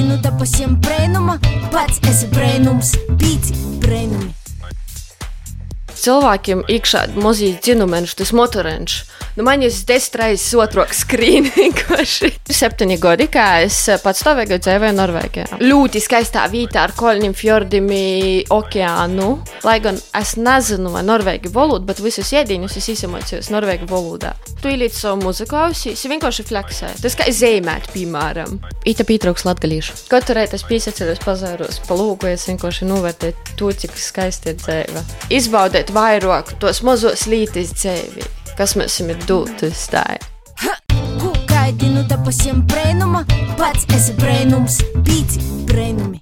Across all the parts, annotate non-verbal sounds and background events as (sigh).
Gaidi nu te pasiem brēnuma, pats esi brēnums, pīci brēnumi. Cilvēkiem iekšā mazīgi dzinumens, tas motorenš. Nu, man jau desmit reizes otrāk skrīn (laughs) vienkārši. Septiņi gadi, kā es patstāvīgi dzīvoju Norvēģijā. Ļoti skaistā vietā ar kolņiem, fjordiem, okeānu. Lai gan es nezinu norvēģu valodu, bet visus iedīņus es izmācījos norvēģu valodā. Tu ieliec savu muziku ausīs, vienkārši fleksē. Tas kā zīmēt, piemēram. Ita pietrūks latgalīšu. Katru reizi es piesaceros pazāros, palūkojies vienkārši novērtēt to, cik skaisti ir dzīve. Izbaudēt vairāk tos mazos lītis dzīvi, kas mums ir dotas tā. Ko gaidi nu te pasiem brēnuma, pats esi brēnums, pīci brēnumi.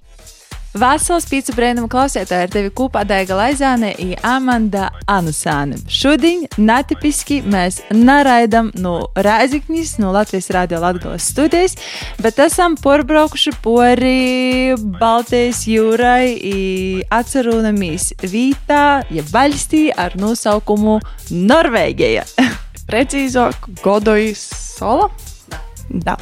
Vesels pīcis brēnuma klausētāji ar tevi kopā Daiga Laizāne un Amanda Anusāne. Šodien netipiski mēs naraidam no Rēziknis, no Latvijas Rādio Latgales studijas, bet esam porbraukuši pori Baltijas jūrai un atcerūnamies vītā, ja valstī ar nosaukumu Norvēģija. (laughs) Precīzāk, Godojas sala. Da.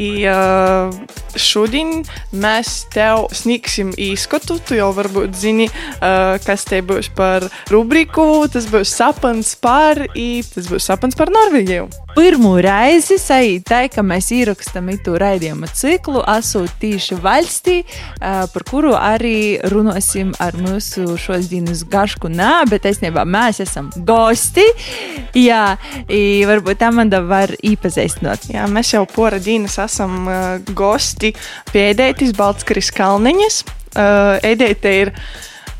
I, uh, šodien mēs tev sniegsim īskatu. Tu jau varbūt zini, uh, kas te būs par rubriku. Tas būs sapnis par, i, tas būs sapnis par Norvēģiju. Pirmo reizi sajūta, ka mēs ierakstām to raidījuma ciklu, esot tieši valstī, par kuru arī runāsim ar mūsu šodienas gašku. Nē, bet īstenībā mēs esam gosti. Jā, varbūt Amanda var iepazīstināt. Jā, mēs jau pora dienas esam gosti pie Edētas Baltskaras kalniņas. Edēta ir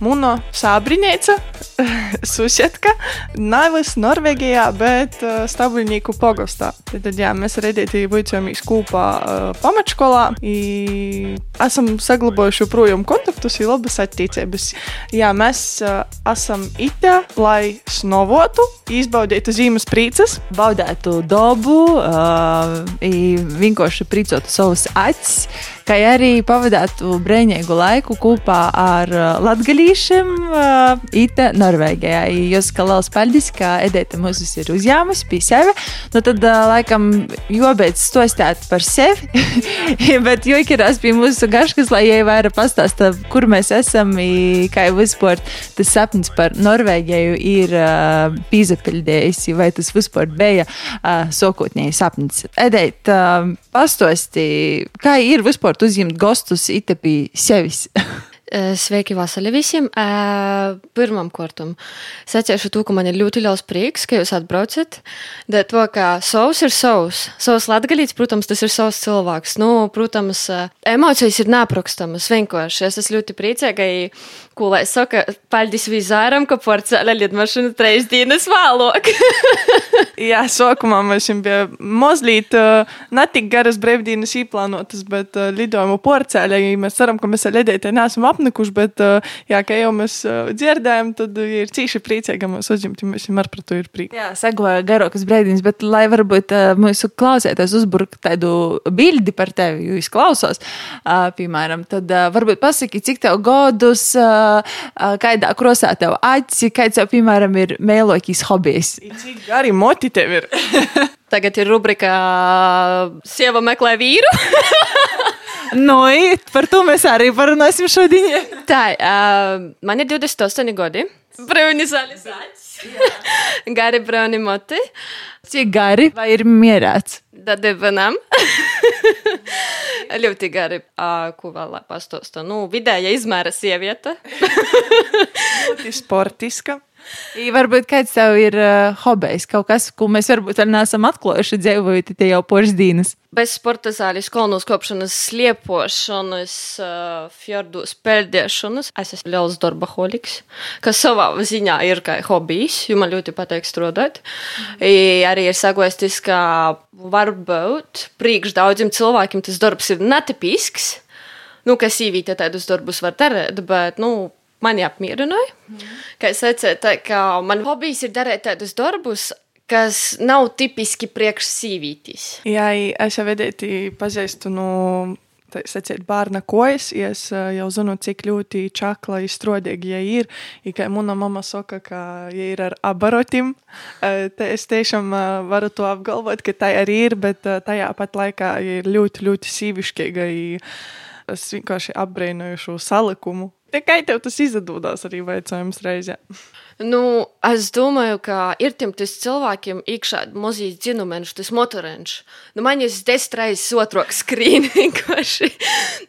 Muno Sābriņēca, (laughs) Susietka, Navas, Norvēģijā, bet uh, Stabulņīku pogostā. Tad, jā, mēs ar Edēti vicojāmies kopā uh, pamatskolā. I esam saglabājuši joprojām kontaktus, ir labas attiecības. Jā, mēs uh, esam itā, lai snovotu, izbaudītu zīmes prīces. Baudētu dabu, uh, vienkārši priecātu savus acis, kā arī pavadītu brīvīgu laiku kopā ar uh, latgadījušiem uh, Ita Norvēģijā. Jūs kā liels paldies, ka Edita mūs ir uzņēmusi pie sevi. Nu, tad, laikam, jobeidz stostāt par sevi, (laughs) bet joikirās pie mūsu gaškas, lai jai vairāk pastāsta, kur mēs esam, kā jau vispār tas sapnis par Norvēģiju ir uh, pīzapildējis, vai tas vispār bija uh, sokotnēji sapnis. Edeit, uh, pastosti, kā ir vispār uzņemt gostus itapī sevis? (laughs) Sveiki, Vasarī visiem! Pirmam kārtam sacīšu to, ka man ir ļoti liels prieks, ka jūs atbraucat. Dēļ to, ka savs ir savs. Savs latgalīts, protams, tas ir savs cilvēks. Nu, protams, emocijas ir neaprakstamas vienkārši. Es esmu ļoti priecīga, ko lai saka, paldies vizāram, ka porcelāna lidmašīna trejas dienas vēlāk. (laughs) Jā, sākumā mums bija mazliet uh, ne tik garas brīvdienas īplānotas, bet uh, lidojumu porcelāna. Mēs ceram, ka mēs ar ledētē neesam apnikuši, bet, uh, jā, kā jau mēs uh, dzirdējām, tad ir cīši priecīgi, ka mēs uzņemti, mēs ar par to ir prieks. Jā, segoja garākas brīvdienas, bet lai varbūt uh, mūsu klausētājs uzburk tādu bildi par tevi, jo es klausos, uh, piemēram, tad uh, varbūt pasaki, cik tev godus, uh, kādā krosā tev aci, kāds jau, piemēram, ir mēlokīs hobijs. Cik gari moti tev ir? (laughs) Tagad ir rubrika Sieva meklē vīru. (laughs) Nu, i, par to mēs arī parunāsim šodien. Tā, uh, man ir 28 gadi. Brīvni zaļi zaļi. Gari brāni moti. Cik gari vai ir mierēts? Tad divanam. (laughs) Ļoti gari. Ko vēl lai pastostu? Nu, vidēja izmēra sieviete. Ļoti sportiska. (laughs) I varbūt kāds tev ir uh, hobijs, kaut kas, ko mēs varbūt vēl neesam atklājuši dzīvojot te jau pošas dienas. Bez sporta zāles, kolnos kopšanas, sliepošanas, uh, fjordos peldēšanas. Es esmu liels darbaholiks, kas savā ziņā ir kā hobijs, jo man ļoti patīk strādāt. Mm. Arī ir sagostis, ka varbūt priekš daudziem cilvēkiem tas darbs ir netipisks. Nu, ka sīvīte tādus darbus var darīt, bet, nu, mani apmierināja. Mm. Kā es teicu, tā, ka man hobijs ir darīt tādus darbus, kas nav tipiski priekš sīvītis. Jā, es jau vedēti pazīstu no tā sacīt, bērna kojas. Es uh, jau zinu, cik ļoti čakla izstrādīga ja ir. Kā mana mama saka, ka ja ir ar abarotim, uh, te es tiešām uh, varu to apgalvot, ka tā arī ir, bet tajā pat laikā ja ir ļoti, ļoti sīvišķīga. Es vienkārši apbrīnoju šo salikumu. Tikai tev tas izdodas arī veicojums reizē. Nu, es domāju, ka ir tiem cilvēkiem iekšā mazīs dzinumens, tas motorenš. Nu, man ir desmit reizes otrāk skrīt (laughs) vienkārši.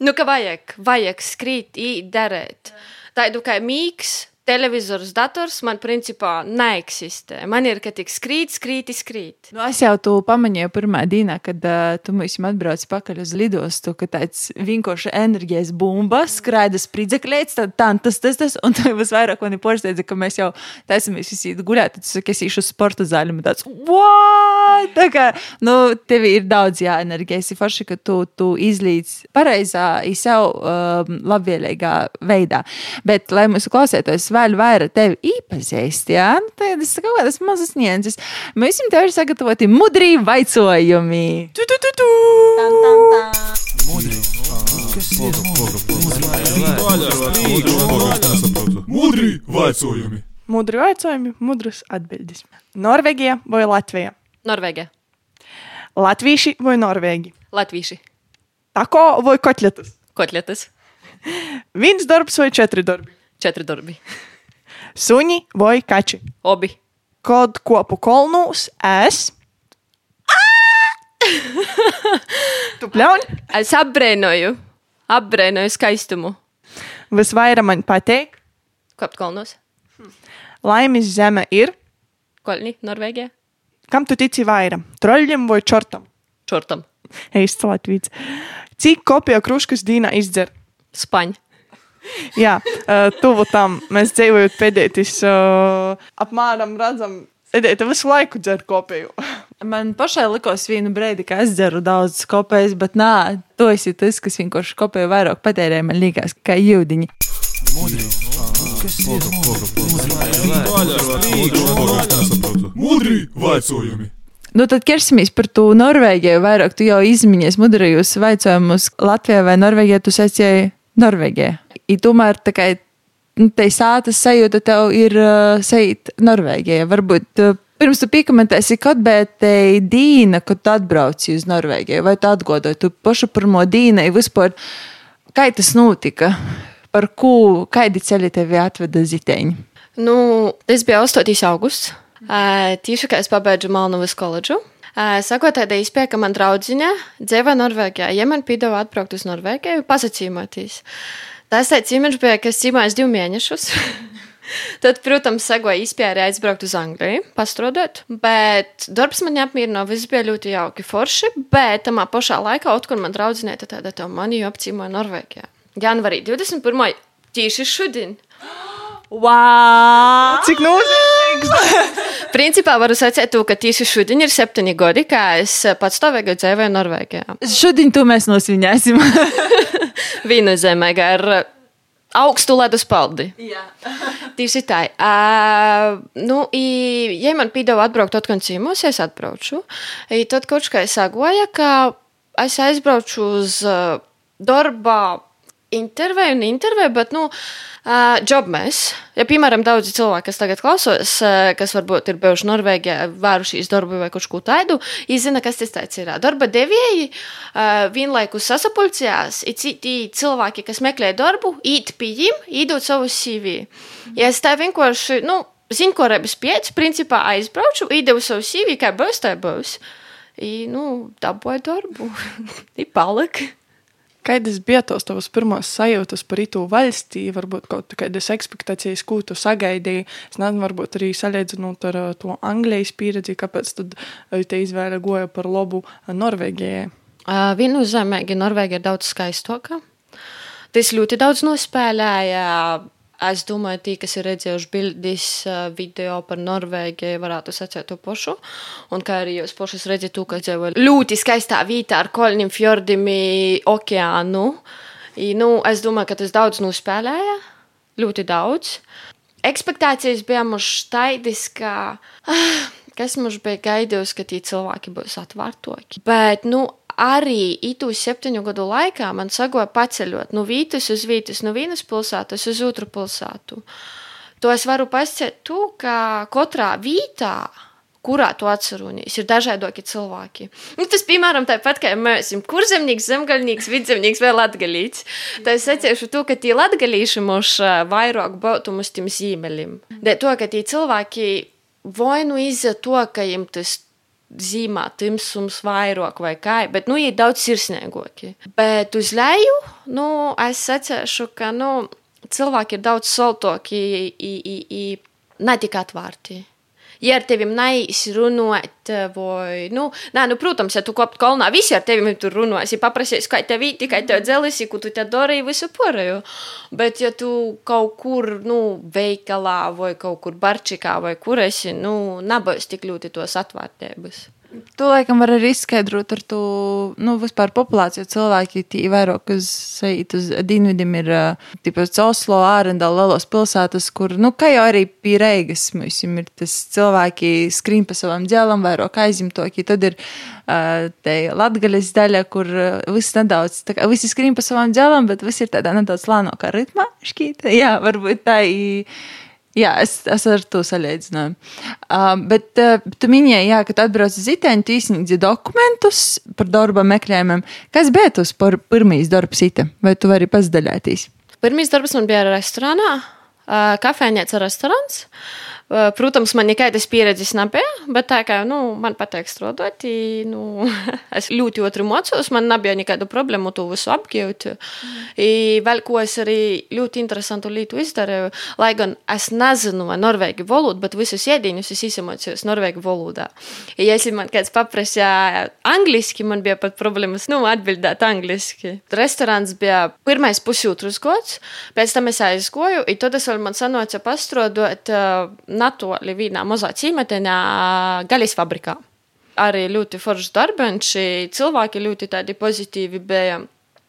nu, ka vajag, vajag skrīt, īderēt. Tādu kā mīgs, televizors, dators man principā neeksistē. Man ir, ka tik skrīt, skrīt, skrīt. Nu, es jau to pamanīju pirmā dienā, kad uh, tu mums atbrauci pakaļ uz lidostu, ka tāds vienkārši enerģijas bumba skraida spridzekļēts, tad tā, tas, tas, tas, un tad vairāk mani porsteidza, ka mēs jau taisamies visi guļāt, tad tu saki, es īšu sporta zāļu, un tāds, what? Tā kā, nu, tev ir daudz jā, enerģijas, ir forši, ka tu, tu izlīdz pareizā, ir sev um, labvēlīgā veidā. Bet, lai mūsu klausētos, vēl vairāk tevi iepazīst, jā, nu, tad tas kaut kādas mazas nianses. Mēs jums tev ir sagatavoti mudrī vaicojumi. Tu, tu, tu, tu. Tam, tam, tam. Mudri. Mudri vaicojumi? Mudri vaicojumi, mudras atbildes. Norvēģija vai Latvija? Norvēģija. Latvieši vai norvēģi? Latvieši. Tako vai kotletes? Kotletes. Viens darbs vai četri darbi? Četri darbi. Suņi vai kači? Obi. Kad kopu kolnūs es. (laughs) tu pļauj? Es apbrēnoju, apbrēnoju skaistumu. Visvairāk man patīk. Kāpt kolnos? Laimes zeme ir. Kolni, Norvēģija. Kam tu tici vairāk? Troļļiem vai čortam? Čortam. Eists Latvijas. Cik kopija kruškas dīna izdzer? Spaņa. Jā, uh, tuvu tam mēs dzīvojam pēdējais, uh, apmēram redzam, Edita visu laiku dzer kopiju. (laughs) Man pašai likās vienu brīdi, ka es dzeru daudz kopējas, bet nē, tu esi tas, kas vienkārši kopēju vairāk patērē. Man liekas, kā jūdiņi. Mudri. Kas ir mudri vaicojumi? Nu, tad ķersimies par to Norvēģiju. Vairāk tu jau izmiņies mudrajos vaicojumus Latvijā vai Norvēģijā, tu secēji Norvēģijā. I tomēr tā kā nu, te sātas sajūta tev ir uh, sajūt Norvēģijā. Varbūt uh, pirms tu piekomentēsi, kad bija dīna, kad tu atbrauci uz Norvēģiju, vai tu atgodoji tu pašu pirmo dīnu, vispār, kā tas notika, par ko, kādi ceļi tevi atveda ziteņi? Nu, tas bija 8. augusts. Tieši kā es pabeidzu Malnovas koledžu. Sakot, tāda izpēja, ka man draudziņa dzīvo Norvēģijā. Ja man piedāvā atbraukt uz Norvēģiju, pasacīmoties. Tas tāds imidžs bija, ka es cīmājos divus mēnešus. (laughs) Tad, protams, segoja izpēja aizbraukt uz Angliju, pastrodot, bet darbs man apmierināja, viss bija ļoti jauki, forši, bet tamā pašā laikā, otkur man draudzinēta tāda, tā mani apcīmoja Norvēģijā. Janvarī 21. tieši šodien. Wow! Cik nozīmīgs! (laughs) Principā varu to, ka tieši šodien ir septiņi gadi, kā es patstāvīgi dzīvoju Norvēģijā. Šodien to mēs nosviņāsim. (laughs) Viennozīmīgi ar augstu ledus paldi. (laughs) Tieši tā. Uh, nu, i, ja man piedāvā atbraukt atkal ciemos, es atbraucu. I tad kaut kā es sagoja, ka es aizbraucu uz uh, darba interviju un interviju, bet, nu, uh, jobmēs. Ja, piemēram, daudzi cilvēki, kas tagad klausos, uh, kas varbūt ir bijuši Norvēģijā, vērušies darbu vai kaut ko tādu, izzina, kas tas tāds ir. Darba devēji uh, vienlaikus sasapulcējās, ir citi cilvēki, kas meklē darbu, īt pie viņiem, īdot savu CV. Ja es tā vienkārši, nu, zinu, ko rebis piec, principā aizbraucu, īdevu savu CV, kā būs, tā būs. I, nu, dabūju darbu. (laughs) I palika. Kādas bija tos tavas pirmās sajūtas par itu valstī, varbūt kaut kādas expectācijas, ko tu sagaidīji? Es nezinu, varbūt arī salīdzinot ar to Anglijas pieredzi, kāpēc tad te izvēle goja par labu Norvēģijai? Uh, Viennozīmīgi Norvēģija ir daudz skaistāka. Tas ļoti daudz nospēlēja. Es domāju, tie, kas ir redzējuši bildes, video par Norvēģiju, varētu sacīt to pašu. Un kā arī jūs pašas redzat, ka dzīvo ļoti skaistā vietā ar kolņiem, fjordiem, okeānu. I, nu, es domāju, ka tas daudz nospēlēja. Ļoti daudz. Ekspektācijas bija mums tādas, ka. Kas mums bija gaidījis, ka tie cilvēki būs atvērtoki. Bet, nu, arī itu septiņu gadu laikā man sagoja paceļot no vītas uz vītas, no vienas pilsētas uz otru pilsētu. To es varu pasciet to, ka katrā vītā kurā tu atcerunies, ir dažādi cilvēki. Nu, tas, piemēram, tāpat kā mēs esam kurzemnieks, zemgaļnieks, vidzemnieks vai latgalīts. Tā es secēšu to, ka tie latgalīši mums vairāk būtu mums tiem zīmeļiem. Dēļ to, ka tie cilvēki vai nu izza to, ka jiem tas zīmā timsums vairāk vai kā, bet, nu, ir daudz sirsnīgāki. Bet uz leju, nu, es secēšu, ka, nu, cilvēki ir daudz soltoki, ne tik atvērti ja ar tevi neīsi runāt, vai, nu, nē, nu, protams, ja tu kopt kolnā, visi ar tevi tur runās, ja paprasīs, kā tev vīti, kā tev dzelisi, ko tu te darīji visu porēju. Bet, ja tu kaut kur, nu, veikalā vai kaut kur barčikā vai kur esi, nu, nebūs tik ļoti tos atvērtības. To laikam var arī izskaidrot ar to, nu, vispār populāciju. Cilvēki, tī vairāk uz, uz dienvidiem ir, tīpaši Oslo, Ārendal, lielos pilsētas, kur, nu, kā jau arī pie Reigas, mums ir tas cilvēki skrīn pa savam dēlam, vairāk aizimtoki, tad ir te latgaļas daļa, kur viss nedaudz, tā kā visi skrīn pa savam dēlam, bet viss ir tādā nedaudz lānākā ritmā, šķīta, jā, varbūt tā ir Jā, es, es ar to salīdzināju. Uh, bet uh, tu minēji, jā, ka tu atbrauc uz Itēnu, tu izsniedzi dokumentus par darba meklējumiem. Kas bija tas pirmīs darbs Ite? Vai tu vari pazdalēties? Pirmīs darbs man bija restorānā, uh, kafejnīca restorāns. Uh, Protams, man nekādas pieredzes nebija, bet tā kā nu, man patīk strādāt, nu, es ļoti otru mocos, man nebija nekādu problēmu to visu apgūt. Mm. Vēl ko es arī ļoti interesantu lietu izdarīju, lai gan es nezinu norvēģu valodu, bet visus ēdienus es izmocījos norvēģu valodā. Ja man kāds paprasīja angliski, man bija pat problēmas nu, atbildēt angliski. Restorāns bija pirmais pusotrs gads, pēc tam es aizgoju, un tad es vēl man sanāca pastrādāt. Natoli vienā mazā cīmetenā gaļas fabrikā. Arī ļoti foršs darbs, cilvēki ļoti tādi pozitīvi bija.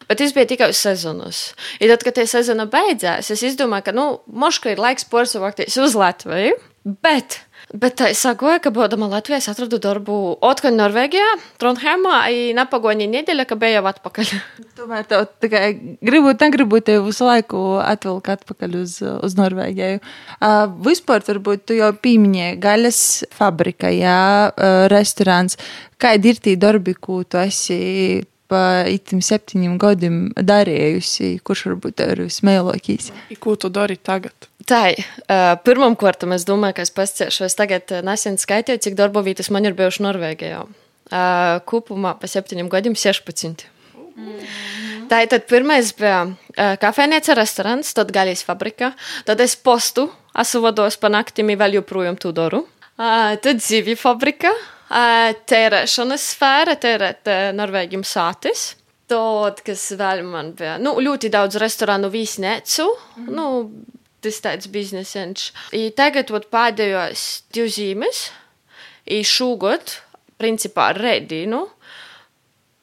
Bet tas bija tikai uz sezonas. Ja tad, kad tā sezona beidzās, es domāju, ka, nu, moška ir laiks porcelāties uz Latviju. Bet Bet es sakoju, ka būdama Latvijā, es atradu darbu Otkaņā, Norvēģijā, Trondheimā, un apagoni nedēļa, ka bija jau atpakaļ. (laughs) Tomēr tev tikai gribu, negribu tev visu laiku atvilkt atpakaļ uz, uz Norvēģiju. Uh, vispār, varbūt, tu jau pieminēji gaļas fabrika, jā, uh, restorāns. Kādi ir tie darbi, ko tu esi pa itim septiņiem gadiem darījusi, kurš varbūt ir vismēlākais? Ko tu dari tagad? Tā, uh, pirmam kārtam es domāju, ka es pasciēšu. Es tagad nesen skaitīju, cik darba vietas man ir bijuši Norvēģijā. Uh, kopumā pa septiņiem gadiem 16. Mm. Tā ir pirmais bija uh, kafejnīca, restorāns, tad gaļas fabrika. Tad es postu, esmu vados pa naktīm, vēl joprojām to daru. Uh, tad zivju fabrika, uh, tērēšanas sfēra, tērēt uh, Norvēģiem sātis. Tad, kas vēl man bija, nu, ļoti daudz restorānu viesnīcu. Mm -hmm. nu, tas tāds biznesens. I tagad vat, pēdējos divas zīmes, i šogad, principā ar Redinu,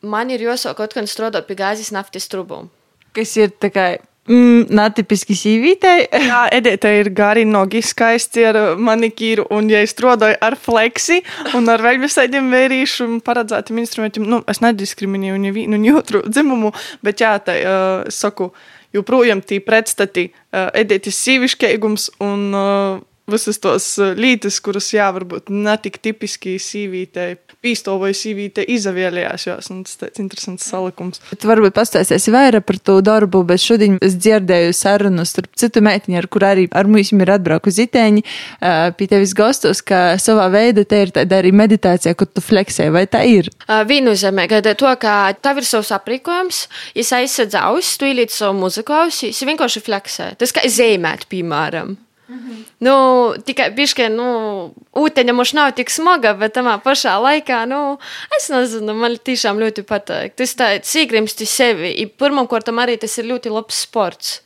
man ir jāsāk kaut kā strādāt pie gāzes naftas trubām. Kas ir tā kā Mm, Natipiski sīvītei. (laughs) Jā, Edita ir gari nogi skaisti ar manikīru, un ja es strādāju ar fleksi un ar vēl visādiem vērīšu un paredzētiem instrumentiem, nu, es nediskriminēju nevienu un otru dzimumu, bet jā, tā, uh, saku, joprojām tie pretstati uh, Edītas sīvišķīgums un uh, visas tos lietas, kuras, jā, varbūt netik tipiski sīvītei, pīstovoja sīvītei izavēlējās, jo tas tāds interesants salikums. Bet varbūt pastāsties vairāk par to darbu, bet šodien es dzirdēju sarunu starp citu meitiņu, ar kur arī ar mums ir atbraukusi ziteņi, uh, pie tevis gastos, ka savā veidā te ir tāda arī meditācija, kur tu fleksē, vai tā ir? Uh, Viennozīmē, ka to, ka tev ir savs aprīkojums, es aizsadzu ausis, tu ielīdz savu muziku ausis, es vienkārši fleksē. Tas kā zīmēt, piemēram. -hmm. Nu, tikai pišķi, nu, ūdeņa mums nav tik smaga, bet tamā pašā laikā, nu, es nezinu, man tiešām ļoti patīk. Tas tāds īgrimsti sevi. Pirmkārt, arī tas ir ļoti labs sports.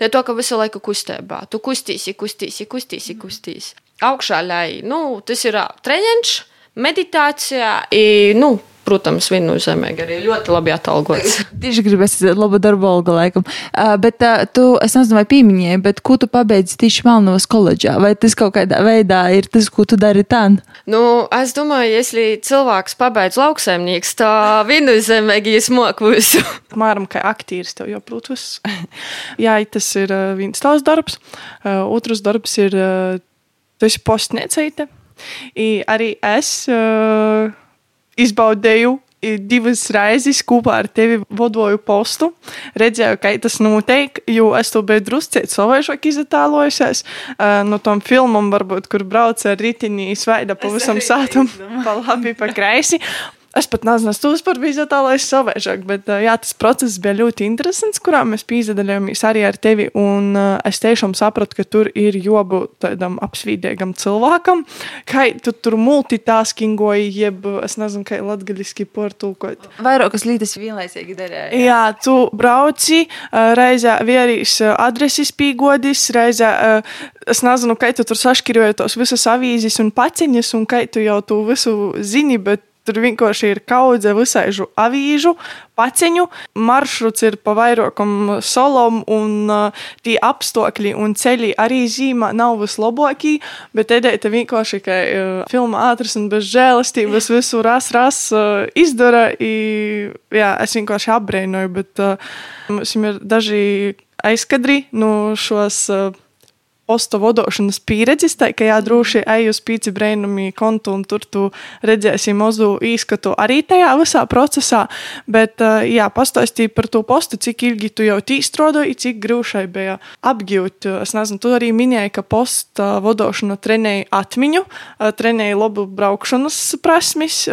Ne to, ka visu laiku kustībā. Tu kustīsi, kustīsi, kustīsi, kustīsi. Augšā ļai, nu, tas ir treniņš, meditācija, i, nu, protams, viennozīmīgi arī ļoti labi atalgots. Tieši gribēs labu darbu algu laikam. Uh, bet uh, tu, es nezinu, vai pieminēji, bet ko tu pabeidzi tieši Melnavas koledžā? Vai tas kaut kādā veidā ir tas, ko tu dari tā? Nu, es domāju, ja cilvēks pabeidz lauksaimnieks, tā viennozīmīgi es moku (laughs) visu. Māram, kā aktīrs tev jau, protams. (laughs) Jā, tas ir uh, viens tavs darbs. Uh, otrs darbs ir, uh, tu esi postniecīte. I arī es. Uh, izbaudīju divas reizes kopā ar tevi vadoju postu. Redzēju, kā tas notiek, jo es to biju drusciet savaižāk iztēlojusies. Uh, no tom filmam, varbūt, kur brauc ar ritinī, svaida pavisam sātum, pa labi, pa kreisi. Es pat nezinu, tas vispār bija tālāk savaižāk, bet jā, tas process bija ļoti interesants, kurā mēs piedalījāmies arī ar tevi. Un es tiešām sapratu, ka tur ir jābūt tādam apsvīdīgam cilvēkam. Kā tu tur multitaskingoji, jeb es nezinu, kā latgaļiski portulkot. Vairākas lietas vienlaicīgi darīja. Jā, tu brauci, reizē vierīs adreses pīgodis, reizē es nezinu, kā tu tur saškiroji tos visas avīzes un paciņas, un kā tu jau to visu zini, bet Tur vienkārši ir kaudze visaižu avīžu, paciņu. Maršruts ir pa vairākam solom, un uh, tie apstākļi un ceļi arī zīmē nav vislabākie. Bet edēta vienkārši, ka uh, filma ātrs un bez žēlastības visu ras, ras uh, izdara. I, jā, es vienkārši apbrīnoju, bet uh, mums ir daži aizkadri no šos. Uh, posta vadošanas pieredzes, tā ka jā, droši ej uz pīci brēnumi kontu un tur tu redzēsi mazu īskatu arī tajā visā procesā, bet jā, pastāstīja par to postu, cik ilgi tu jau tīstrodoji, cik grūšai bija apgūt. Es nezinu, tu arī minēji, ka posta vadošana trenēja atmiņu, trenēja labu braukšanas prasmes,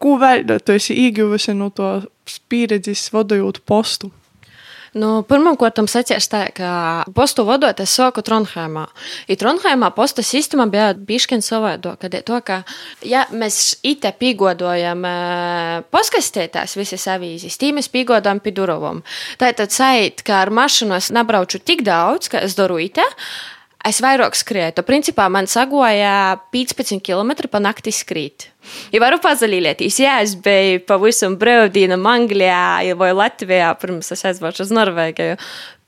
ko vēl tu esi ieguvusi no to pieredzes vadojot postu? Nu, Pirmkārt, secēs tā, ka postu vadot es sāku Trondheimā. I Trondheimā posta sistēma bija bišķiņa savādāka. To, ka, ja mēs ite pīgodojam paskastētās visas avīzes, tī mēs pīgodojam pie durvīm. Tātad sajūt, ka ar mašīnu es nebraucu tik daudz, ka es daru ite. Es vairāk skrietu. Principā man sagoja 15 km pa nakti skrīt. Ja varu padalīties, ja es biju pavisam brīvdienam Anglijā vai Latvijā, pirms es aizbraucu uz Norvēģiju.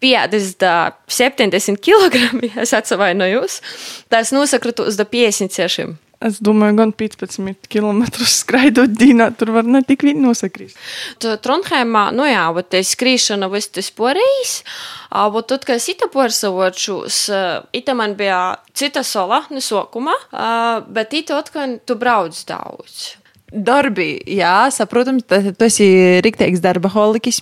50, 70 kg es atvainojos. Tas nosakratu uz 56. Es domāju, gan 15 km skraidot dīnā, tur var ne tik viņi nosakrīt. Trondheimā, nu jā, bet es skrīšana viss tas porējis, bet tad, kad es ita porsavočus, ita man bija cita sola, nesokuma, bet ita otkon tu brauc daudz. Darbi, jā, saprotams, tu esi rīktīgs darba holikis,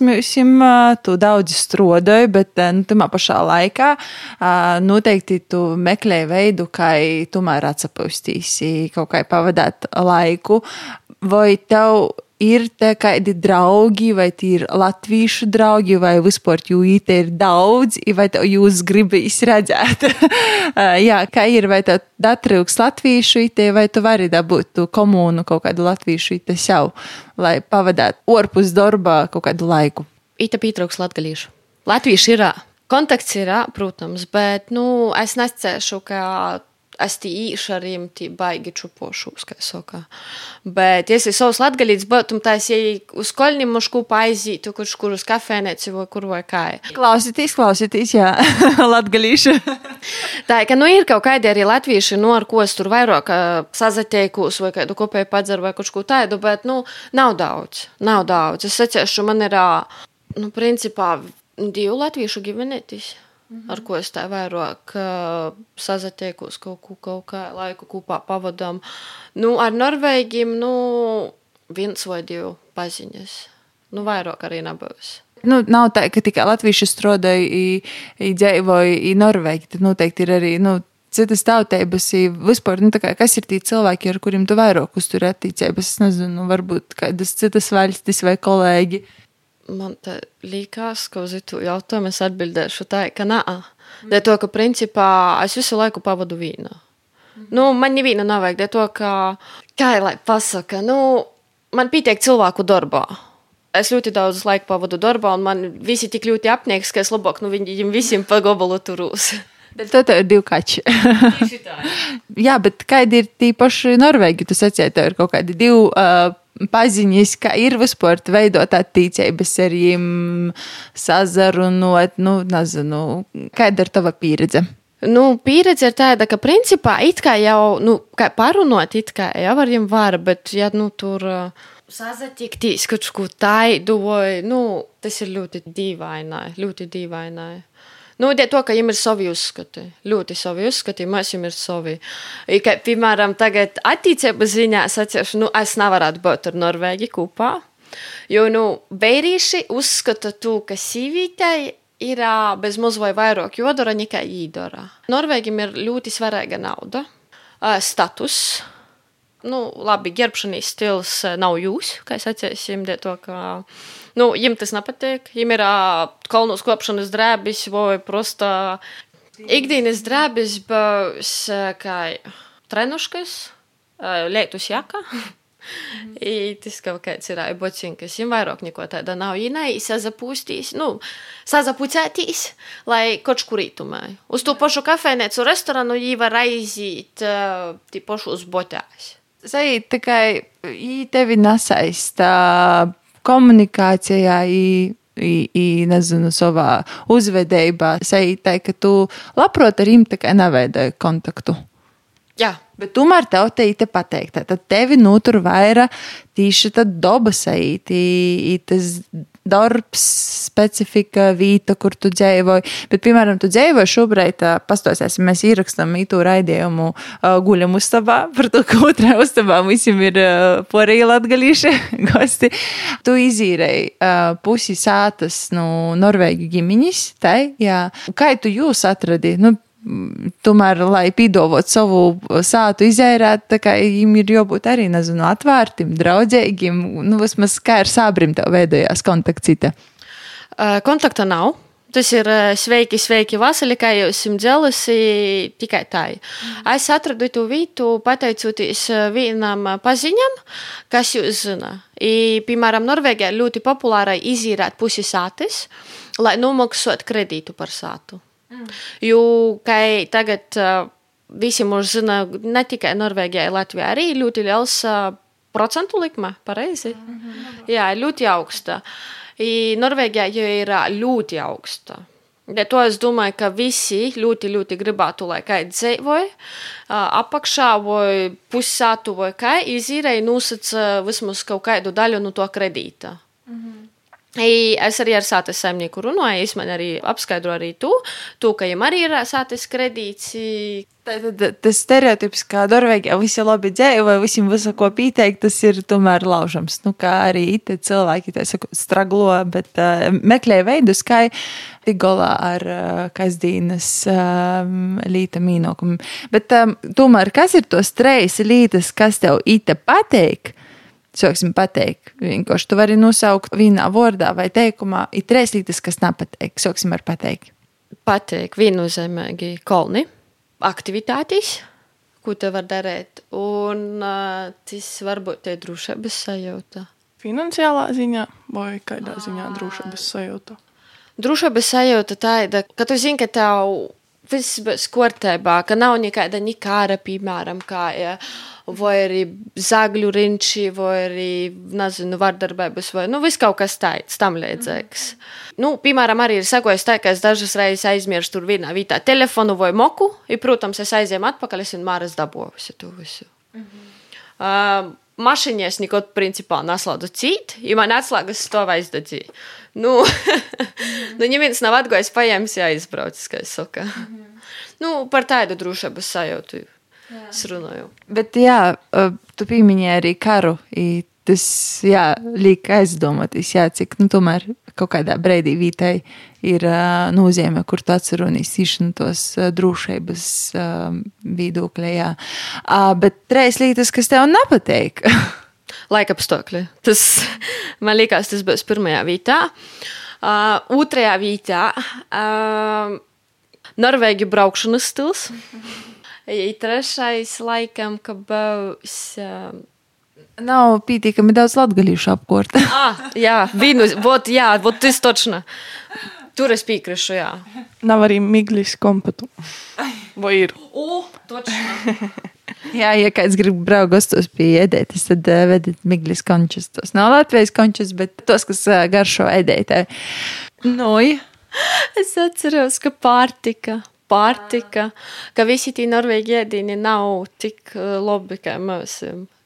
tu daudz strādāji, bet nu, tamā pašā laikā noteikti tu meklē veidu, kā tomēr atsapūstīsi, kaut kā pavadāt laiku. Vai tev ir kādi draugi, vai tie ir latviešu draugi, vai vispār jūs te ir daudz, vai jūs gribat redzēt? (laughs) Jā, kā ir, vai tev datrūks latviešu itē, vai tu vari dabūt tu komūnu kaut kādu latviešu itē sev, lai pavadētu orpus darba kaut kādu laiku? Ita pietrūks latgalīšu. Latvieši ir. Kontakts ir, protams, bet nu, es necēšu, ka es tī īšu ar viņiem tī baigi čupošos, kā saka. Bet, ja es savus latgalīts, bet tā es ej uz kolnim mušku paizītu, kurš kur uz kafēneci vai kur vai kā. Klausieties, klausieties, jā, (laughs) latgalīšu. (laughs) tā, ka nu ir kaut kādi arī latvieši, nu ar ko es tur vairāk sazatiekus vai kādu kopēju padzeru vai kaut ko tādu, bet, nu, nav daudz, nav daudz. Es secēšu, man ir, nu, principā, divu latviešu gimenētis. Mhm. Ar ko es tā vairāk uh, sazatiekos kaut, ko, kaut kā laiku kopā pavadām. Nu, ar Norvēģiem nu, viens vai divi paziņas. Nu, vairāk arī nebūs. Nu, nav tā, ka tikai latvieši strādāja, dzīvoja Norvēģi. Tad noteikti ir arī nu, citas tautības. Vispār, nu, kā, kas ir tie cilvēki, ar kuriem tu vairāk uztur attiecības? Es nezinu, varbūt kādas citas valstis vai kolēģi man liekas, ka uz šo jautājumu es atbildēšu tā, ka nē. Mm. Dēļ to, ka principā es visu laiku pavadu vīnu. Mm. Nu, man neviena nav vajag, dēļ to, ka, kā lai pasaka, nu, man pietiek cilvēku darbā. Es ļoti daudz laika pavadu darbā, un man visi tik ļoti apnieks, ka es labāk nu, viņiem visiem pa gabalu turūs. (laughs) Tad ir divi kači. (laughs) jā, bet kādi ir tie paši Norvēģi? Tu sacīji, tev ir kaut kādi divi uh, paziņas, kā ir vispār veidot attīstības ar viņiem, sazarunot, nu, nezinu, kāda ir tava pieredze? Nu, pieredze ir tāda, ka principā it kā jau, nu, kā parunot, it kā jau ar viņiem var, bet, ja, nu, tur uh, sazatikties kaut ko tādu, vai, nu, tas ir ļoti dīvainai, ļoti dīvainai. Nu, dēļ to, ka viņiem ir savi uzskati, ļoti savi uzskati, mēs viņiem ir savi. I, Kā, piemēram, tagad attīstību ziņā sacīšu, nu, es nevarētu būt ar Norvēģi kopā, jo, nu, vērīši uzskata to, ka sīvītei ir ā, bez maz vai vairāk jodara nekā īdara. Norvēģim ir ļoti svarīga nauda, status. Nu, labi, ģērbšanas stils nav jūs, kā es atceros, to, ka nu, viņam tas nepatīk. Viņam ir ā, kalnu skopšanas drēbis vai prosta ikdienas drēbis, būs kā trenuškas, lietus jaka. (laughs) I tas kaut kāds ir bocinkas, viņam vairāk neko tāda nav. Viņa neizsazapūstīs, nu, sazapucētīs, lai kaut kur rītumē. Uz to pašu kafejnīcu restorānu viņi var aiziet uh, tie pašus botās. Zai, tā kā ī tevi nesaista komunikācijā, ī, ī, ī, nezinu, savā uzvedībā, sai, tā, ka tu labprot ar kā neveidoji kontaktu. Jā, Bet tomēr tev te ir pateikt, tad tevi notur vairāk tieši tā doba saīti, tas darbs, specifika, vīta, kur tu dzīvoji. Bet, piemēram, tu dzīvoji šobrīd, pastosies, mēs ierakstām ītu raidījumu guļam uzstabā, par to, ka otrā uzstabā visiem ir porija latgalīši (laughs) gosti. Tu izīrēji pusi sātas no Norvēģi ģimiņas, tai, jā. Kā tu jūs atradi? Nu, tomēr, lai pīdovot savu sātu izērēt, tā kā viņam ir jābūt arī, nezinu, atvērtim, draudzīgiem, nu, vismaz kā ar sābrim tev veidojās kontaktsita. Uh, kontakta nav. Tas ir sveiki, sveiki, vasarī, kā jūs esat dzēlusi tikai tā. Es atradu to vietu pateicoties vienam paziņam, kas jūs zina. I, piemēram, Norvēģijā ļoti populāra izīrēt pusi sātis, lai nomaksātu kredītu par sātu. Mm. Jo, kā tagad uh, visi mūs zina, ne tikai Norvēģijā, Latvijā arī ļoti liels uh, procentu likme, pareizi? Mm -hmm. Jā, ļoti augsta. I Norvēģijā jau ir ļoti augsta. Ja to es domāju, ka visi ļoti, ļoti gribētu, lai kāds dzīvoja apakšā vai pussātu vai kā izīrēja nosacīja vismaz kaut kādu daļu no to kredīta. Mm -hmm. Es arī ar sātes saimnieku runāju, es man arī apskaidroju arī to, to ka viņam arī ir sātes kredīts. Tad tas stereotips, kā Norvēģijā visi labi dzēja vai visiem visu ko pieteikt, tas ir tomēr laužams. Nu, kā arī te cilvēki, tā saku, straglo, bet uh, meklē veidus, kā tik galā ar uh, kasdienas um, līta mīnokumu. Bet um, tomēr, kas ir tos trejas lītas, kas tev ite pateik? Sāksim pateikt, vienkārši tu vari nosaukt vienā vārdā vai teikumā, ir trīs lietas, kas nepateik. Sāksim ar pateikt. Pateik viennozīmīgi kolni, aktivitātes, ko te var darīt, un uh, tas varbūt ir drošības sajūta. Finansiālā ziņā vai kādā ziņā drošības sajūta? Drošības sajūta tāda, ka tu zini, ka tev viss būs kārtībā, ka nav nekāda nikāra, piemēram, kā. Ja, vai arī zagļu rinči, vai arī, nezinu, vardarbības, vai, nu, viss kaut kas tāds, tam līdzīgs. Mm. Nu, piemēram, arī ir sakojis tā, ka es dažas reizes aizmirstu tur vienā vietā telefonu vai moku, un, protams, es aizēju atpakaļ, es vienmēr esmu dabūjusi to visu. Mm -hmm. uh, Mašīnā es neko principā neslēdzu cīt, ja man atslēgas stāv aizdedzī. Nu, (laughs) nu neviens nav atgājis paņēmis, ja aizbraucis, kā es saku. Mm -hmm. Nu, par tādu drošības sajūtu es runāju. Bet jā, tu pieminēji arī karu. Tas jā, liek aizdomāties, jā, cik nu, tomēr kaut kādā brīdī vītai ir uh, nozīme, kur tu atceries īšanu tos uh, drošības uh, viedokļa. Uh, bet trīs lietas, kas tev nepatīk. (laughs) Laika apstākļi. Tas (laughs) man liekas, tas būs pirmajā vietā. Uh, otrajā vietā uh, Norvēģiju braukšanas stils. (laughs) Ja trešais, laikam, ka būs. Uh, Nav pietiekami daudz latgadījušu apkārt. ah, jā, vīnu, vot, jā, vot tas točno. Tur es piekrītu, jā. Nav arī miglis kompatu. Vai ir? O, točno. Jā, ja kāds grib braukt gastos pie ēdētas, tad uh, vediet miglis končus. Tos nav Latvijas končus, bet tos, kas uh, garšo ēdētē. Nu, ja. Es atceros, ka pārtika. Pārtika, ka visi tie norvēģi ēdieni nav tik uh, labi kā mums.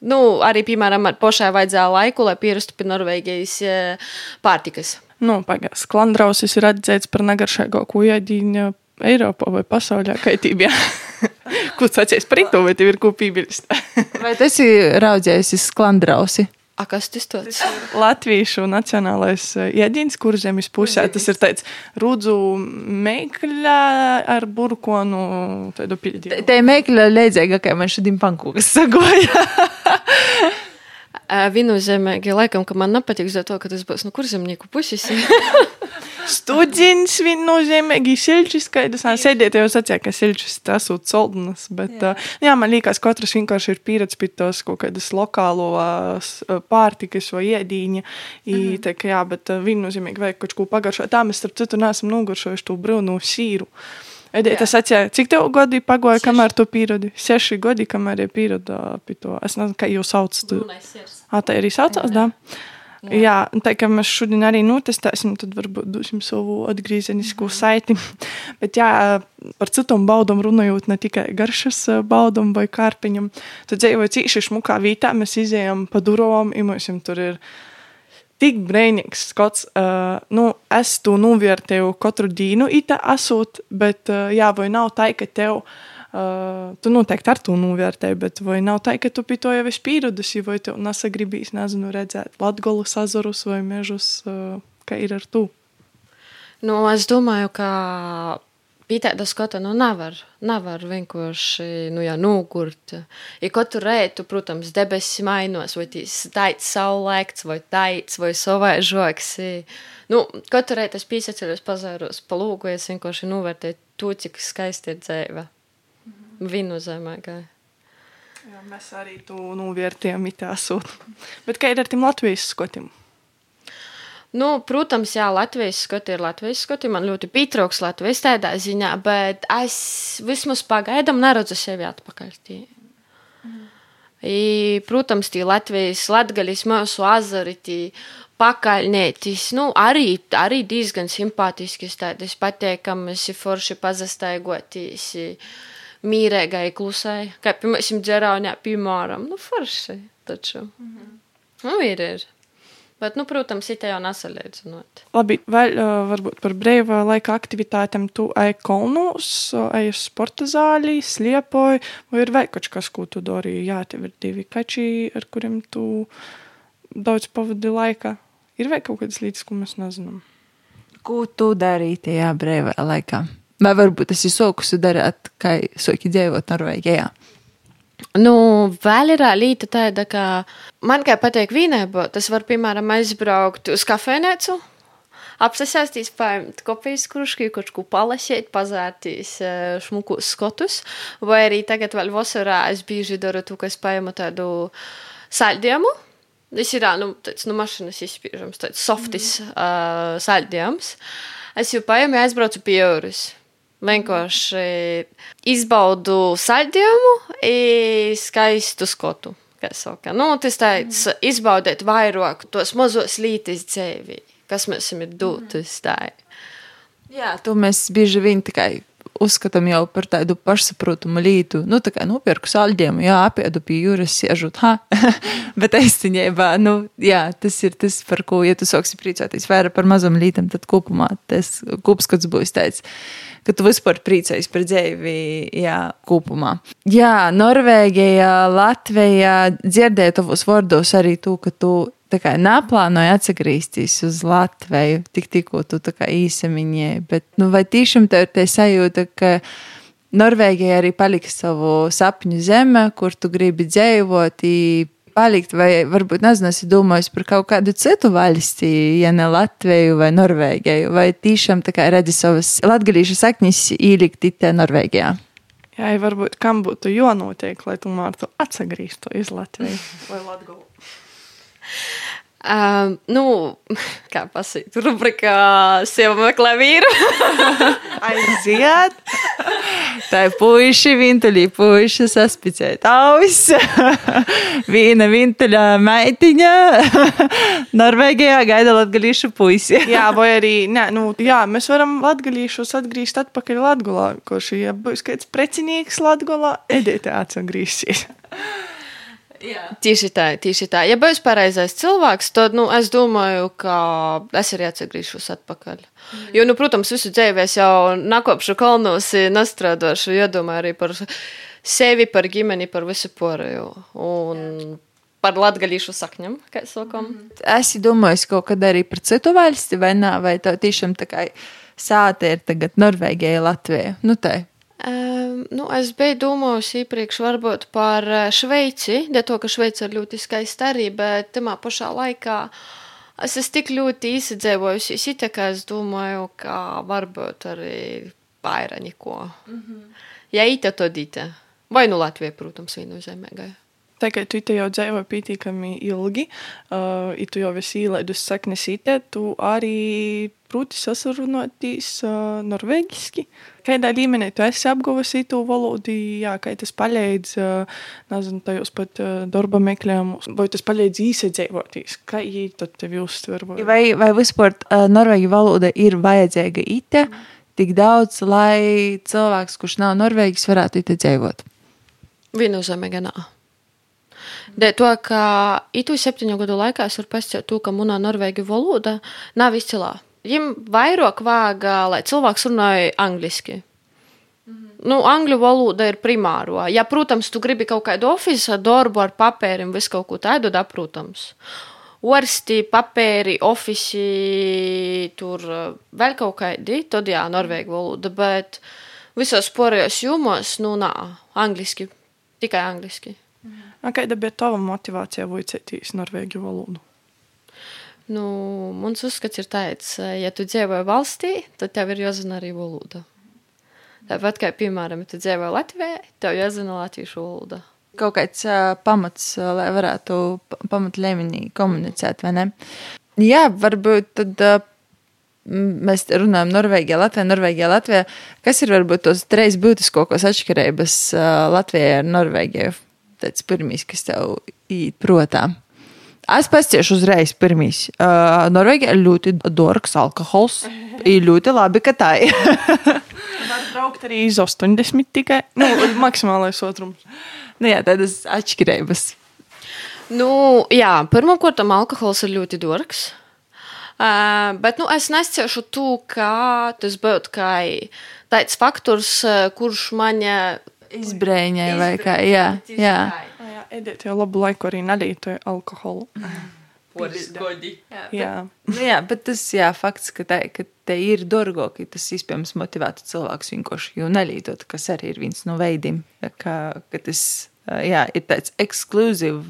Nu, arī, piemēram, ar pošai vajadzēja laiku, lai pierastu pie Norvēģijas uh, pārtikas. Nu, pagās, klandrausis ir atzīts par negaršīgāko ēdienu Eiropā vai pasaulē kaitībā. (laughs) Ko tu sacīsi par to, vai tev ir ko piebilst? Vai tas ir raudzējis uz sklandrausi? A, kas tas tāds? Latviešu nacionālais ēdiens, kur zemes pusē tas ir tāds rudzu meikļa ar burkonu tādu pildījumu. Te mēģināja līdzīga, kā man šodien pankūkas sagoja. (laughs) Viennozīmīgi, laikam, ka man nepatīk to, ka tas būs no kurzemnieku puses. (laughs) Students viennozīmīgi silčis, kaidas nā sēdēt jau sacīja, ka silčis tas ūt soldnas, bet jā. Uh, jā, man liekas, katrs vienkārši ir pieredz pie tos kaut kādas lokālos pārtikas vai ēdīņa. I, mm. tā, ka, jā, bet uh, viennozīmīgi vajag kaut ko pagaršot. Tā mēs starp citu neesam nogaršojuši to brūnu sīru. Edita sacīja, cik tev gadi pagoja, Seši. kamēr tu pierodi? Seši gadi, kamēr ir pieroda pie to. Es nezinu, kā jūs sauc. Tu... Ā, tā arī saucās, jā. da? Jā, Jā tā kā mēs šodien arī notestēsim, tad varbūt dosim savu atgriezenisko mm. saiti. (laughs) Bet jā, par citām baudām runājot, ne tikai garšas baudām vai kārpiņam, tad dzīvoju cīši šmukā vītā, mēs izējām pa durvām, imēsim tur ir tik brīnīgs skots. Uh, nu, es to novērtēju katru dienu, it kā esot, bet uh, jā, vai nav tā, ka tev. Uh, tu noteikti ar to novērtēji, bet vai nav tā, ka tu pie to jau esi pieradusi, vai tev nesagribīs, nezinu, redzēt Latgolas azarus vai mežus, uh, kā ir ar to? Nu, es domāju, ka pie tāda skata nu, nevar, nevar vienkārši nu, jā, nogurt. Ja katru reitu, protams, debesis mainos, vai tas tāds saulēkts, vai tāds, vai savaižoks. Nu, katru reitu es piesaceļos, pazēros pa lūgu, es vienkārši novērtēju to, cik skaisti ir dzīve. Viennozīmīgai. Jā, mēs arī to novērtējam, it kā sūt. Bet kā ir ar tiem Latvijas skotiem? Nu, protams, jā, Latvijas skati ir Latvijas skati. Man ļoti pietrūks Latvijas tādā ziņā, bet es vismaz pagaidām neredzu sevi atpakaļ. Tī. Mm. I, protams, tie Latvijas latgaļas mūsu azari, tie pakaļnietis, nu, arī, arī diezgan simpātiskas, tādas pateikamas, forši pazastaigoties, mīrēgai, klusai, kā, piemēram, dzeraunē, piemēram, nu, forši taču. Mm -hmm. Nu, ir, ir. Bet, nu, protams, it jau nesalīdzinot. Labi, vēl uh, varbūt par brīvā laika aktivitātēm. Tu ej kolnos, ej uz sporta zāli, sliepoji, vai ir vēl kaut kas, ko tu darīji? Jā, tev ir divi kači, ar kuriem tu daudz pavadi laika. Ir vēl kaut kādas lietas, ko mēs nezinām? Ko tu darīji tajā brīvā laikā? Vai varbūt tas ir sokus darīt, kā soki dzīvot Norvēģijā? Nu, vēl ir līnija tāda, ka man kā patīk vīnē, tas var, piemēram, aizbraukt uz kafejnīcu. Apsēsties, paņemt kopijas kruški, kaut ko palasīt, pazērtīs šmukus skotus, vai arī tagad vēl vasarā es bieži daru to, ka es paņemu tādu saldējumu. Tas ir nu, tāds nu, mašīnas izspiežams, tāds softis mm. uh, saldējums. Es jau paņemu, aizbraucu pie jūras. Vienkārši izbaudu saldējumu, skaistu skotu. Nu, tas tāds mm. izbaudīt vairāk tos mazos lītis dzīvi, kas mums ir dotas. Mm. Jā, to mēs bieži vien tikai uzskatām jau par tādu pašsaprotamu lietu. Nu, tā kā nopirku saldējumu, jā, apēdu pie jūras, siežot, ha, (laughs) bet īstenībā, nu, jā, tas ir tas, par ko, ja tu sāksi priecāties vairāk par mazam lītam, tad kopumā tas kopskats būs tāds ka tu vispār priecājies par dzīvi, jā, kopumā. Jā, Norvēģija, Latvija, dzirdēju tavos vārdos arī to, ka tu kā neplānoji atgriezties uz Latviju, tik tikko tu kā īsamiņē, bet, nu, vai tiešām tev ir tā sajūta, ka Norvēģija arī paliks savu sapņu zeme, kur tu gribi dzīvot, palikt, vai varbūt nezinu, esi domājis par kaut kādu citu valsti, ja ne Latviju vai Norvēģiju, vai tiešām tā kā redzi savas latgalīšu saknis ielikt itē Norvēģijā? Jā, varbūt kam būtu jānotiek, lai tomēr tu atsagrīstu iz Latviju vai Latgolu? Um, nu, kā pasakīt, rubrikā sieva meklē vīru. Aiziet! Tā ir puiši, vintuļi, puiši saspicēt aus. Vīna vintuļa meitiņa. Norvēģijā gaida latgalīšu puisi. Jā, vai arī, nē, nu, jā, mēs varam latgalīšus atgriezt atpakaļ Latgolā, ko šī, ja būs kāds precinieks Latgolā, (laughs) edētē atgriezīsies. Tieši tā, tieši tā. Ja būs pareizais cilvēks, tad nu, es domāju, ka es arī atgriežos atpakaļ. Mm. Jo, nu, protams, visu dzīvi es jau nakopšu kalnos, nestrādāšu, iedomāju arī par sevi, par ģimeni, par visu pārējo. Un par latgaļīšu sakņiem, kā sakām. Mm. Es domāju, kaut kad arī par citu valsti, vai nē, vai tā tiešām tā kā sāta ir tagad Norvēģija, Latvija. Nu, tā. Um, nu, es biju domājusi iepriekš varbūt par eh, Šveici, dēļ to, ka Šveice ir ļoti skaista arī, bet tajā pašā laikā es esmu tik ļoti izdzēvojusi, it kā es domāju, ka varbūt arī vairāk neko. Mm -hmm. Ja ita, tad ita. Vai nu Latvija, protams, viennozīmīgai. Tagad tu te jau dzīvo pietiekami ilgi, uh, ja tu jau esi ielaidus saknes itē, tu arī proti sasarunāties uh, norvēģiski. Kādā līmenī tu esi apguvusi to valodu, jā, kā tas palīdz, nezinu, tajos pat darba meklējumus, vai tas palīdz īsadzēvoties, kā viņi tad tevi uztver? Vai, Vai, vispār uh, norvēģu valoda ir vajadzīga ite tik daudz, lai cilvēks, kurš nav norvēģis, varētu ite dzīvot? Viennozīmīgi nē. Dēļ to, ka itu septiņu gadu laikā es varu pasakāt to, ka manā norvēģu valoda nav izcilā. Viņam vairāk vajag, lai cilvēks runāja angliski. Mm -hmm. Nu, angļu valoda ir primāro. Ja, protams, tu gribi kaut kādu oficiālu darbu ar papīriem, visu kaut ko tādu, da, protams. Orsti, papīri, ofici, tur vēl kaut kādi, tad jā, norvēģu valoda, bet visos pārējos jomos, nu, nā, angliski, tikai angliski. A kāda bija tava motivācija vicēties norvēģu valodu? Nu, mans uzskats ir tāds, ja tu dzīvo valstī, tad tev ir jāzina arī valoda. Tāpat kā, piemēram, tu dzīvo Latvijā, tev jāzina latviešu valoda. Kaut kāds uh, pamats, uh, lai varētu pa- pamat līmenī komunicēt, vai ne? Jā, varbūt tad uh, mēs runājam Norvēģijā, Latvijā, Norvēģijā, Latvijā. Kas ir varbūt tos trīs būtiskākos atšķirības uh, Latvijai ar Norvēģiju? Tas pirmīs, kas tev īt protā. Es pasiešu uzreiz pirmīs. Uh, Norvēģija ir ļoti dārgs alkohols. (laughs) Ir ļoti labi, ka tā ir. (laughs) Var braukt arī iz 80 tikai, nu, maksimālais otrums. nu, jā, tādas atšķirības. Nu, jā, pirmkārt, alkohols ir ļoti dārgs. Uh, bet nu, es nesciešu to, ka tas būtu kā tāds faktors, kurš man Izbrēņai vai kā. Jā, jā. A, jā, Edēt jau labu laiku arī nelietoja alkoholu. (laughs) Jā. Nu, jā, bet tas jā, fakts, ka, tā, ka te ir dārgāk, ka tas iespējams motivētu cilvēks vienkārši jau nelīdot, kas arī ir viens no veidiem, ka, ka tas jā, ir tāds ekskluzīv,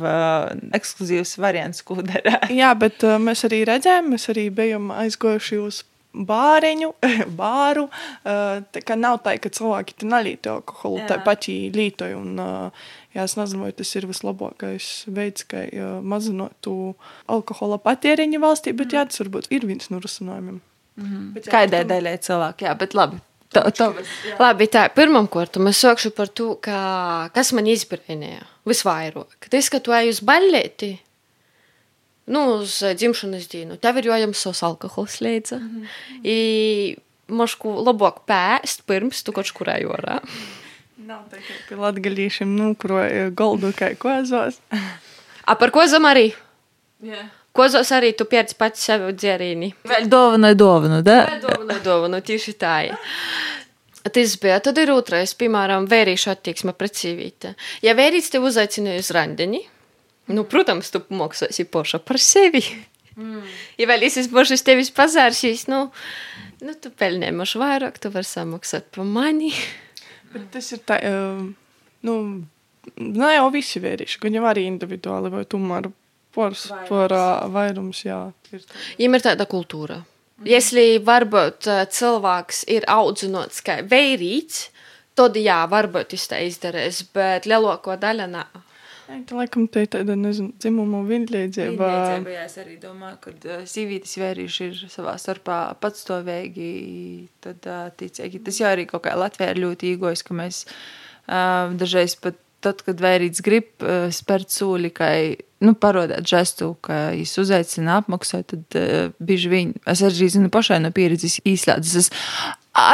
ekskluzīvs variants, ko dara. Jā, bet uh, mēs arī redzējām, mēs arī bijām aizgojuši uz bāriņu, (laughs) bāru. Uh, tā kā nav tā, ka cilvēki te nelīto alkoholu, tā paši lītoja. Un, uh, jā, es nezinu, vai tas ir vislabākais veids, kā mazinot to alkohola patēriņu valstī, bet jā, tas varbūt ir viens no risinājumiem. Jā, Kādai daļai cilvēki, jā, bet labi. To, to, Labi, tā pirmkārt, es sākšu par to, ka, kas man izbrīnīja visvairāk. Tas, ka tu ej uz baļķi, nu, uz dzimšanas dienu, tev ir jājams savs alkohols līdzi. Mm -hmm. Mošku labāk pēst, pirms tu kaut kur ejorā. Nav tā, ka pie latgalīšiem nukroja goldu kā kozos. A par ko zem arī? Kozos arī tu pieredzi pats sev dzērīni. vēl dāvana, dāvana, da? Dovanu, dovanu, tieši tā. ir. Tas bija. Tad ir otrais, piemēram, vērīšu attieksme pret sīvīti. Ja vērīts tev uzaicināja uz randiņu, nu, protams, tu maksāsi poša par sevi. Mm. Ja vēl esi bošs tevis pazārsīs, nu, nu, tu pelnēmaši vairāk, tu vari samaksāt par mani. Bet tas ir tā, nu, ne jau visi vērīši, gan jau arī individuāli, vai tomēr pors, par uh, vairums, jā. Ir tā. Viņam ir tāda kultūra. Ja varbūt ā, cilvēks ir audzināts kā vērīts, tad jā, varbūt viņš tā izdarīs, bet lielāko daļu nē. Tā laikam te ir tāda, nezinu, dzimumu vienlīdzība. Jā, es arī domāju, ka uh, sīvītis vērīši ir savā starpā patstovīgi, tad uh, ticīgi. Tas jau arī kaut kā Latvijā ir ļoti īgojas, ka mēs uh, dažreiz pat tad, kad vērīts grib uh, spērt sūli, ka, nu, parodēt žestu, ka viņš uzaicina apmaksāt, tad uh, bieži vien, es arī zinu pašai no pieredzes īslēdzas, es,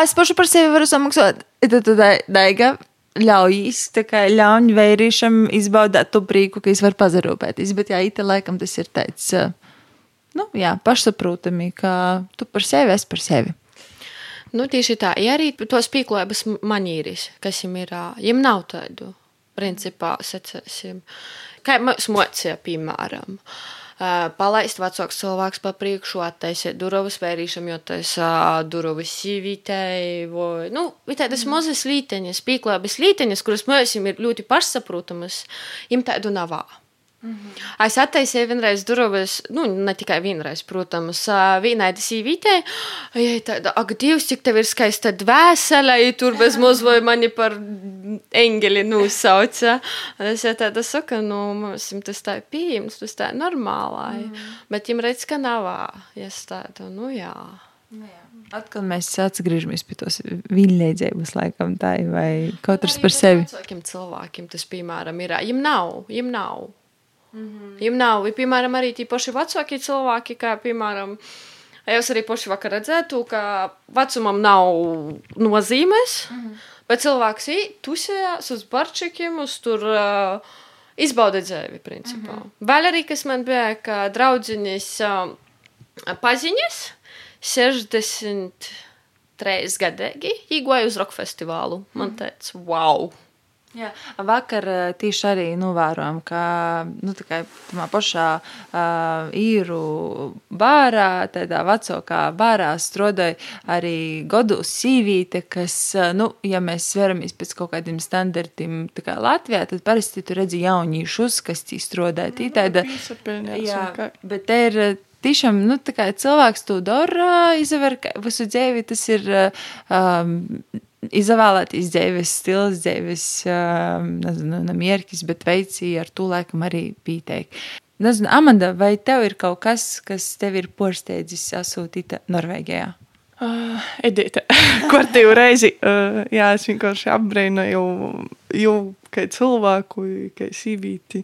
es pašu par sevi varu samaksāt, tad, tad, daiga, ļauj vērīšam izbaudīt to prieku, ka es varu pazarūpēties. Bet, jā, ite laikam tas ir tāds, nu, jā, pašsaprotami, ka tu par sevi, es par sevi. Nu, tieši tā, ja arī tos pīklājības manīris, kas viņam ir, viņam nav tādu, principā, secēsim. Kā mums mocīja, piemēram, uh, palaist vecāks cilvēks pa priekšu, attaisīt durvis vērīšam, jo tas durvis sīvītei, vai, nu, tādas mm. mazas līteņas, pīklājības līteņas, kuras mums ir ļoti pašsaprotamas, viņam tādu nav. -hmm. Es attaisīju vienreiz durvis, nu, ne tikai vienreiz, protams, vienai sīvītei. Ja tāda, ak, Dievs, cik tev ir skaista dvēsele, ja tur bez (laughs) vai mani par engeli nosauca. Es jau tāda saku, nu, mums tas tā ir pieejams, tas tā ir normālai. Mm -hmm. Bet viņam redz, ka nav, ja es tādu, nu, jā. Nu, jā. Atkal mēs atgriežamies pie tos vienlīdzības, laikam, tā ir vai katrs par sevi. Cilvēkiem, cilvēkiem tas, piemēram, ir. Viņam nav, viņam nav. Mm -hmm. Viņam nav, ir, piemēram, arī tie paši vecākie cilvēki, kā, piemēram, es arī paši vakar redzētu, ka vecumam nav nozīmes, mm -hmm. bet cilvēks ir tusējās uz barčikiem, uz tur uh, izbauda dzēvi, principā. Mm -hmm. Vēl arī, kas man bija, ka draudziņas uh, paziņas 63 gadīgi, īgoja uz rock festivālu. Man teica, wow! Jā, vakar tieši arī novērojām, ka nu, tā pašā uh, īru bārā, tādā vecākā bārā strādāja arī Godus sīvīte, kas, nu, ja mēs sveramies pēc kaut kādiem standartiem kā Latvijā, tad parasti tu redzi jaunīšus, kas tī strādāja. Tī tāda, jā, bet te ir tiešām nu, cilvēks to dara, izver visu dzīvi. Tas ir um, izvēlēties dzīves stils, dzīves, nezinu, nemierkis, bet veicī ar to laikam arī pieteikt. Nezinu, Amanda, vai tev ir kaut kas, kas tev ir porsteidzis asūtīta Norvēģijā? Uh, Edita, (laughs) kvartīvu reizi, uh, jā, es vienkārši apbrīnoju jau, kā cilvēku, kā sīvīti,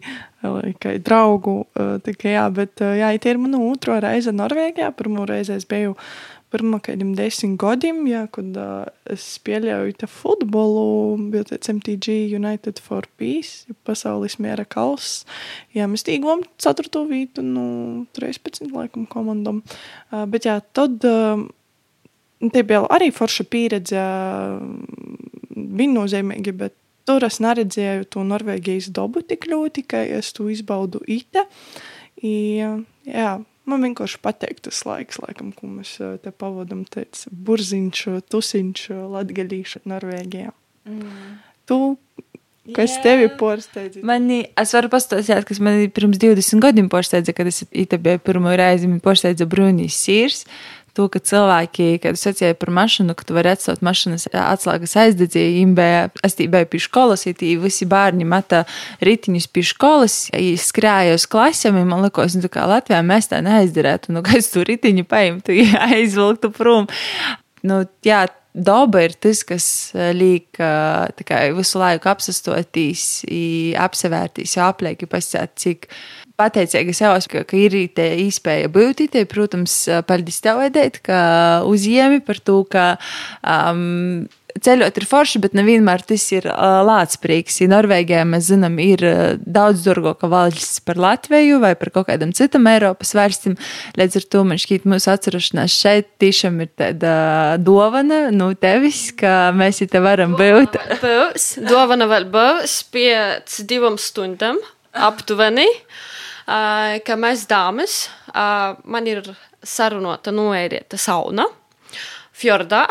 kā draugu, uh, tikai jā, bet jā, tie ir manu otro reize Norvēģijā, pirmo reizi es biju uh, pirmā kādiem desmit gadiem, jā, kad uh, es pieļauju futbolu, bija tāds MTG United for Peace, pasaules miera kauss. Jā, mēs tīgām ceturto vītu, nu, 13 laikam komandam. Uh, bet jā, tad uh, te bija arī forša pieredze, uh, viennozīmīgi, bet tur es neredzēju to Norvēģijas dabu tik ļoti, ka es to izbaudu ite. I, jā, Man vienkārši patīk tas laiks, laikam, ko mēs eh, te pavadām. Teica, burziņš, tusiņš, latgaļīša Norvēģijā. Mm. Tu, kas yeah. tevi porsteidza? Mani, es varu pastāstīt, kas man pirms 20 gadiem porsteidza, kad es biju pirmo reizi, man porsteidza Brunijas sīrs to, ka cilvēki, kad sacīja par mašīnu, ka tu vari atstāt mašīnas atslēgas es tī biju pie skolas, ja tī visi bērni meta ritiņus pie skolas, skrēja uz klasēm, man likos, nu, kā Latvijā mēs tā neaizdarētu, nu, ka es tu ritiņu paimtu, (laughs) aizvilktu prom. Nu, jā, daba ir tas, kas liek visu laiku apsastotīs, apsevērtīs, aplieki pasēt, cik pateicīga sev, ka, ka ir tā iespēja būt. Te, protams, paldies tev, Edēt, ka uzņēmi par to, ka um, ceļot ir forši, bet nevienmēr tas ir uh, lācprīgs. Ja Norvēģijā mēs zinām, ir uh, daudz dārgāka valsts par Latviju vai par kaut kādam citam Eiropas valstīm. Līdz ar to man šķiet, mūsu atcerēšanās šeit tiešām ir tāda dovana no nu, tevis, ka mēs te varam būt. Būs, dovana vēl būs pēc divām stundām aptuveni. Uh, ka mēs dāmas, uh, man ir sarunota noērieta sauna fjordā.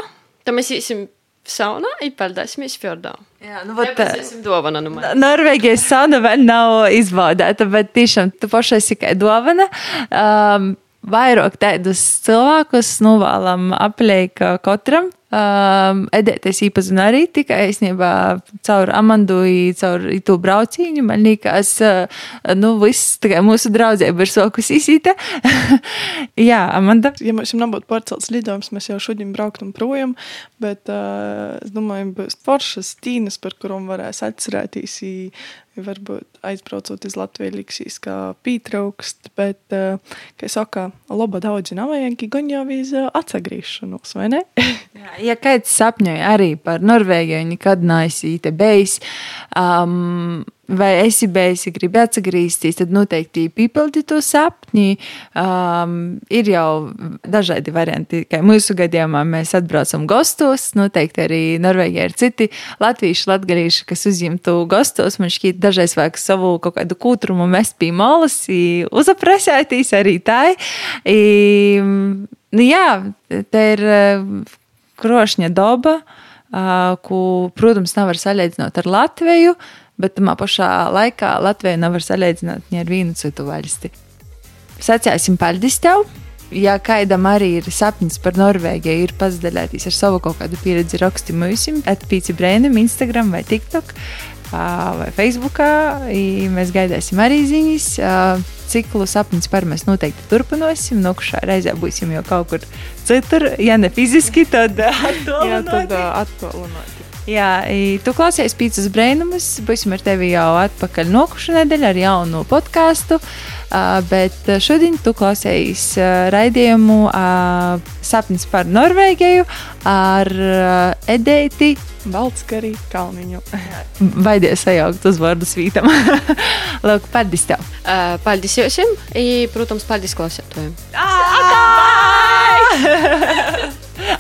Tad mēs iesim saunā, iepeldēsimies fjordā. Jā, nu, vat, tā dāvana. Nu Norvēģijas sauna vēl nav izbaudēta, bet tiešām tu pašai tikai dāvana. Um, vairāk tādus cilvēkus novēlam apliek katram Um, Edēt, es īpazinu arī tikai īstenībā caur Amandu, caur to brauciņu. Man liekas, uh, nu, viss tikai mūsu draudzība ir sokus izsīta. (laughs) Jā, Amanda. Ja mums nebūtu pārcelts lidojums, mēs jau šodien brauktu projām, bet uh, es domāju, būs foršas tīnas, par kurām varēs atcerēties. Varbūt aizbraucot uz Latviju, liksīs, kā pītraukst, bet, uh, kā saka, laba daudzi nav vajag, gan jau uz uh, atsagrīšanos, vai ne? (laughs) Jā, ja kāds sapņoja arī par Norvēģiju, nekad neesmu te bijis, um, vai esi ja gribi atgriezties, tad noteikti piepildi to sapni. Um, ir jau dažādi varianti, kā mūsu gadījumā mēs atbraucam gastos. Noteikti arī Norvēģijā ir citi latvieši, latgalīši, kas uzņemtu gastos. Man šķiet, dažreiz vajag savu kaut kādu kūtrumu mest pie malas, uzapresētīs arī tā. I, nu, jā, te ir krošņa daba, ko, protams, nevar salīdzināt ar Latviju, bet tamā pašā laikā Latviju nevar salīdzināt ne ar vienu citu valsti. Sacēsim paldies tev! Ja kādam arī ir sapnis par Norvēģiju, ir pasidalīties ar savu kaut kādu pieredzi, raksti mums, atpīci brēnam, Instagram vai TikTok vai Facebookā. Mēs gaidīsim arī ziņas. Ciklu sapnis par mēs noteikti turpināsim. Nokušā reizē būsim jau kaut kur citur. Ja ne fiziski, tad (laughs) attālināti. Jā, tu klausies pīcis brēnumus. Būsim ar tevi jau atpakaļ nokušu nedēļu ar jaunu podkāstu. Bet šodien tu klausies raidījumu Sapnis par Norvēģiju ar Edeiti. Baltskarī Kalniņu. (laughs) Baidies sajaukt uz vārdu svītam. (laughs) Lūk, paldies tev. Uh, paldies jums, un, protams, paldies klausītājiem. (laughs)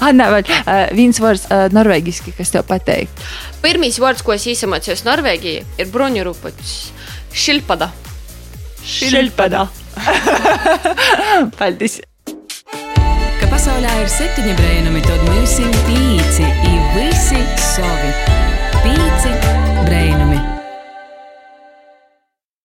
Anna, vēl uh, viens vārds uh, norvēģiski, kas tev pateikt. Pirmīs vārds, ko es izsamācījos Norvēģijā, ir bruņurupuķis. Šilpada. Šilpada. (laughs) Paldies! Ka pasaulē ir septiņi brēnumi, tad mums ir pīci, ir visi savi. Pīci!